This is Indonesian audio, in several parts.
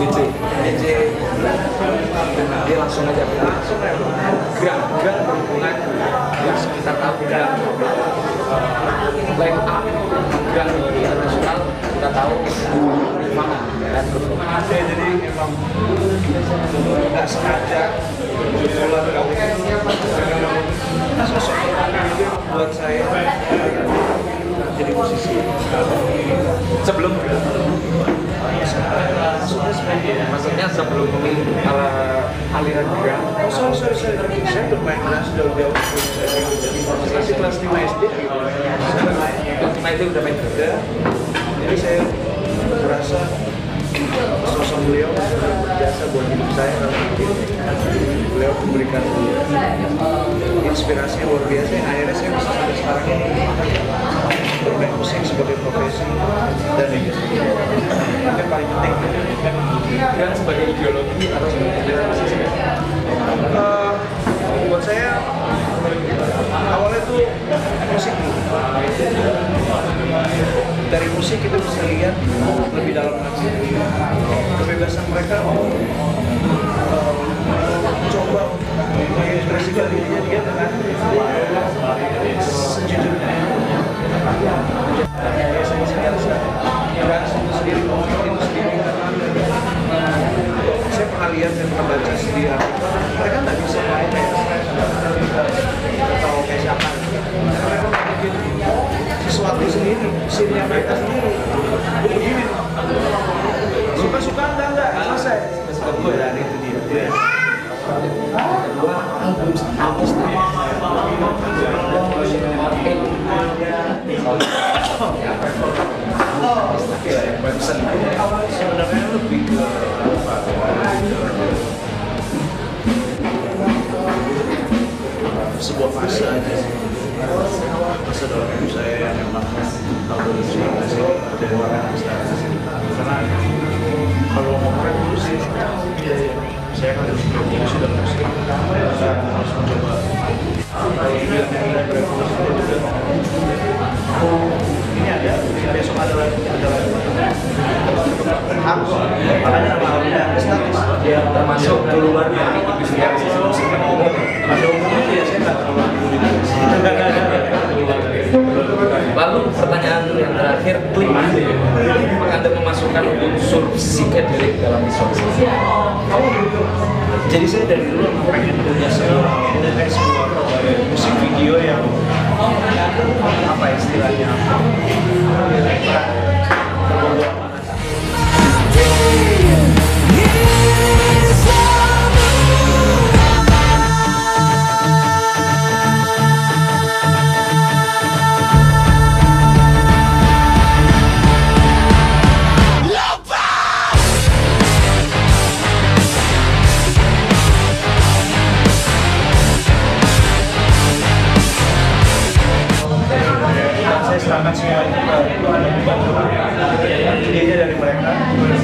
Cici. Cici. Dia langsung aja. Langsung ya gerak-gerak berhubungan yang sekitar tabrak line up gerak internasional. Kita tahu mana dan ada jadi emang nggak sengaja. Maksudnya sebagai maksudnya sebelum uh, aliran gerak Oh, sorry, sorry, sorry. Saya bermain kelas saya jadi masih kelas 5 SD gitu. Saya main cuma itu udah main ada. Jadi saya merasa sosok beliau berjasa buat hidup saya. Beliau memberikan inspirasi yang luar biasa akhirnya saya bisa sampai sekarang ini dari musik kita bisa lihat lebih dalam lagi. Kebebasan mereka mau eh, coba mengekspresikan dirinya dia dengan sejujurnya. Ya saya sendiri itu sendiri. Saya pernah lihat dan pernah baca di artikel mereka nggak bisa scene mereka sendiri Gue begini suka-suka enggak enggak? Selesai. Suka gue dan itu dia. Kedua album album sebenarnya lebih ke apa sebuah fase aja hidup saya yang memang tahu dari sini dari orang karena kalau dulu sih saya kan sudah musik harus. Mencoba yang juga ini ada besok ada lagi ada lagi harus makanya nama albumnya ya termasuk keluar dari industri musik pada umumnya Lalu pertanyaan yang terakhir, klik apakah Anda memasukkan unsur psikedelik dalam visualisasi? jadi saya dari dulu pengen punya sebuah sebuah musik video yang apa istilahnya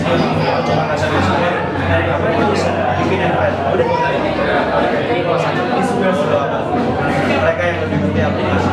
sendiri apa yang bisa bikin yang keren udah mereka yang lebih ngerti aplikasi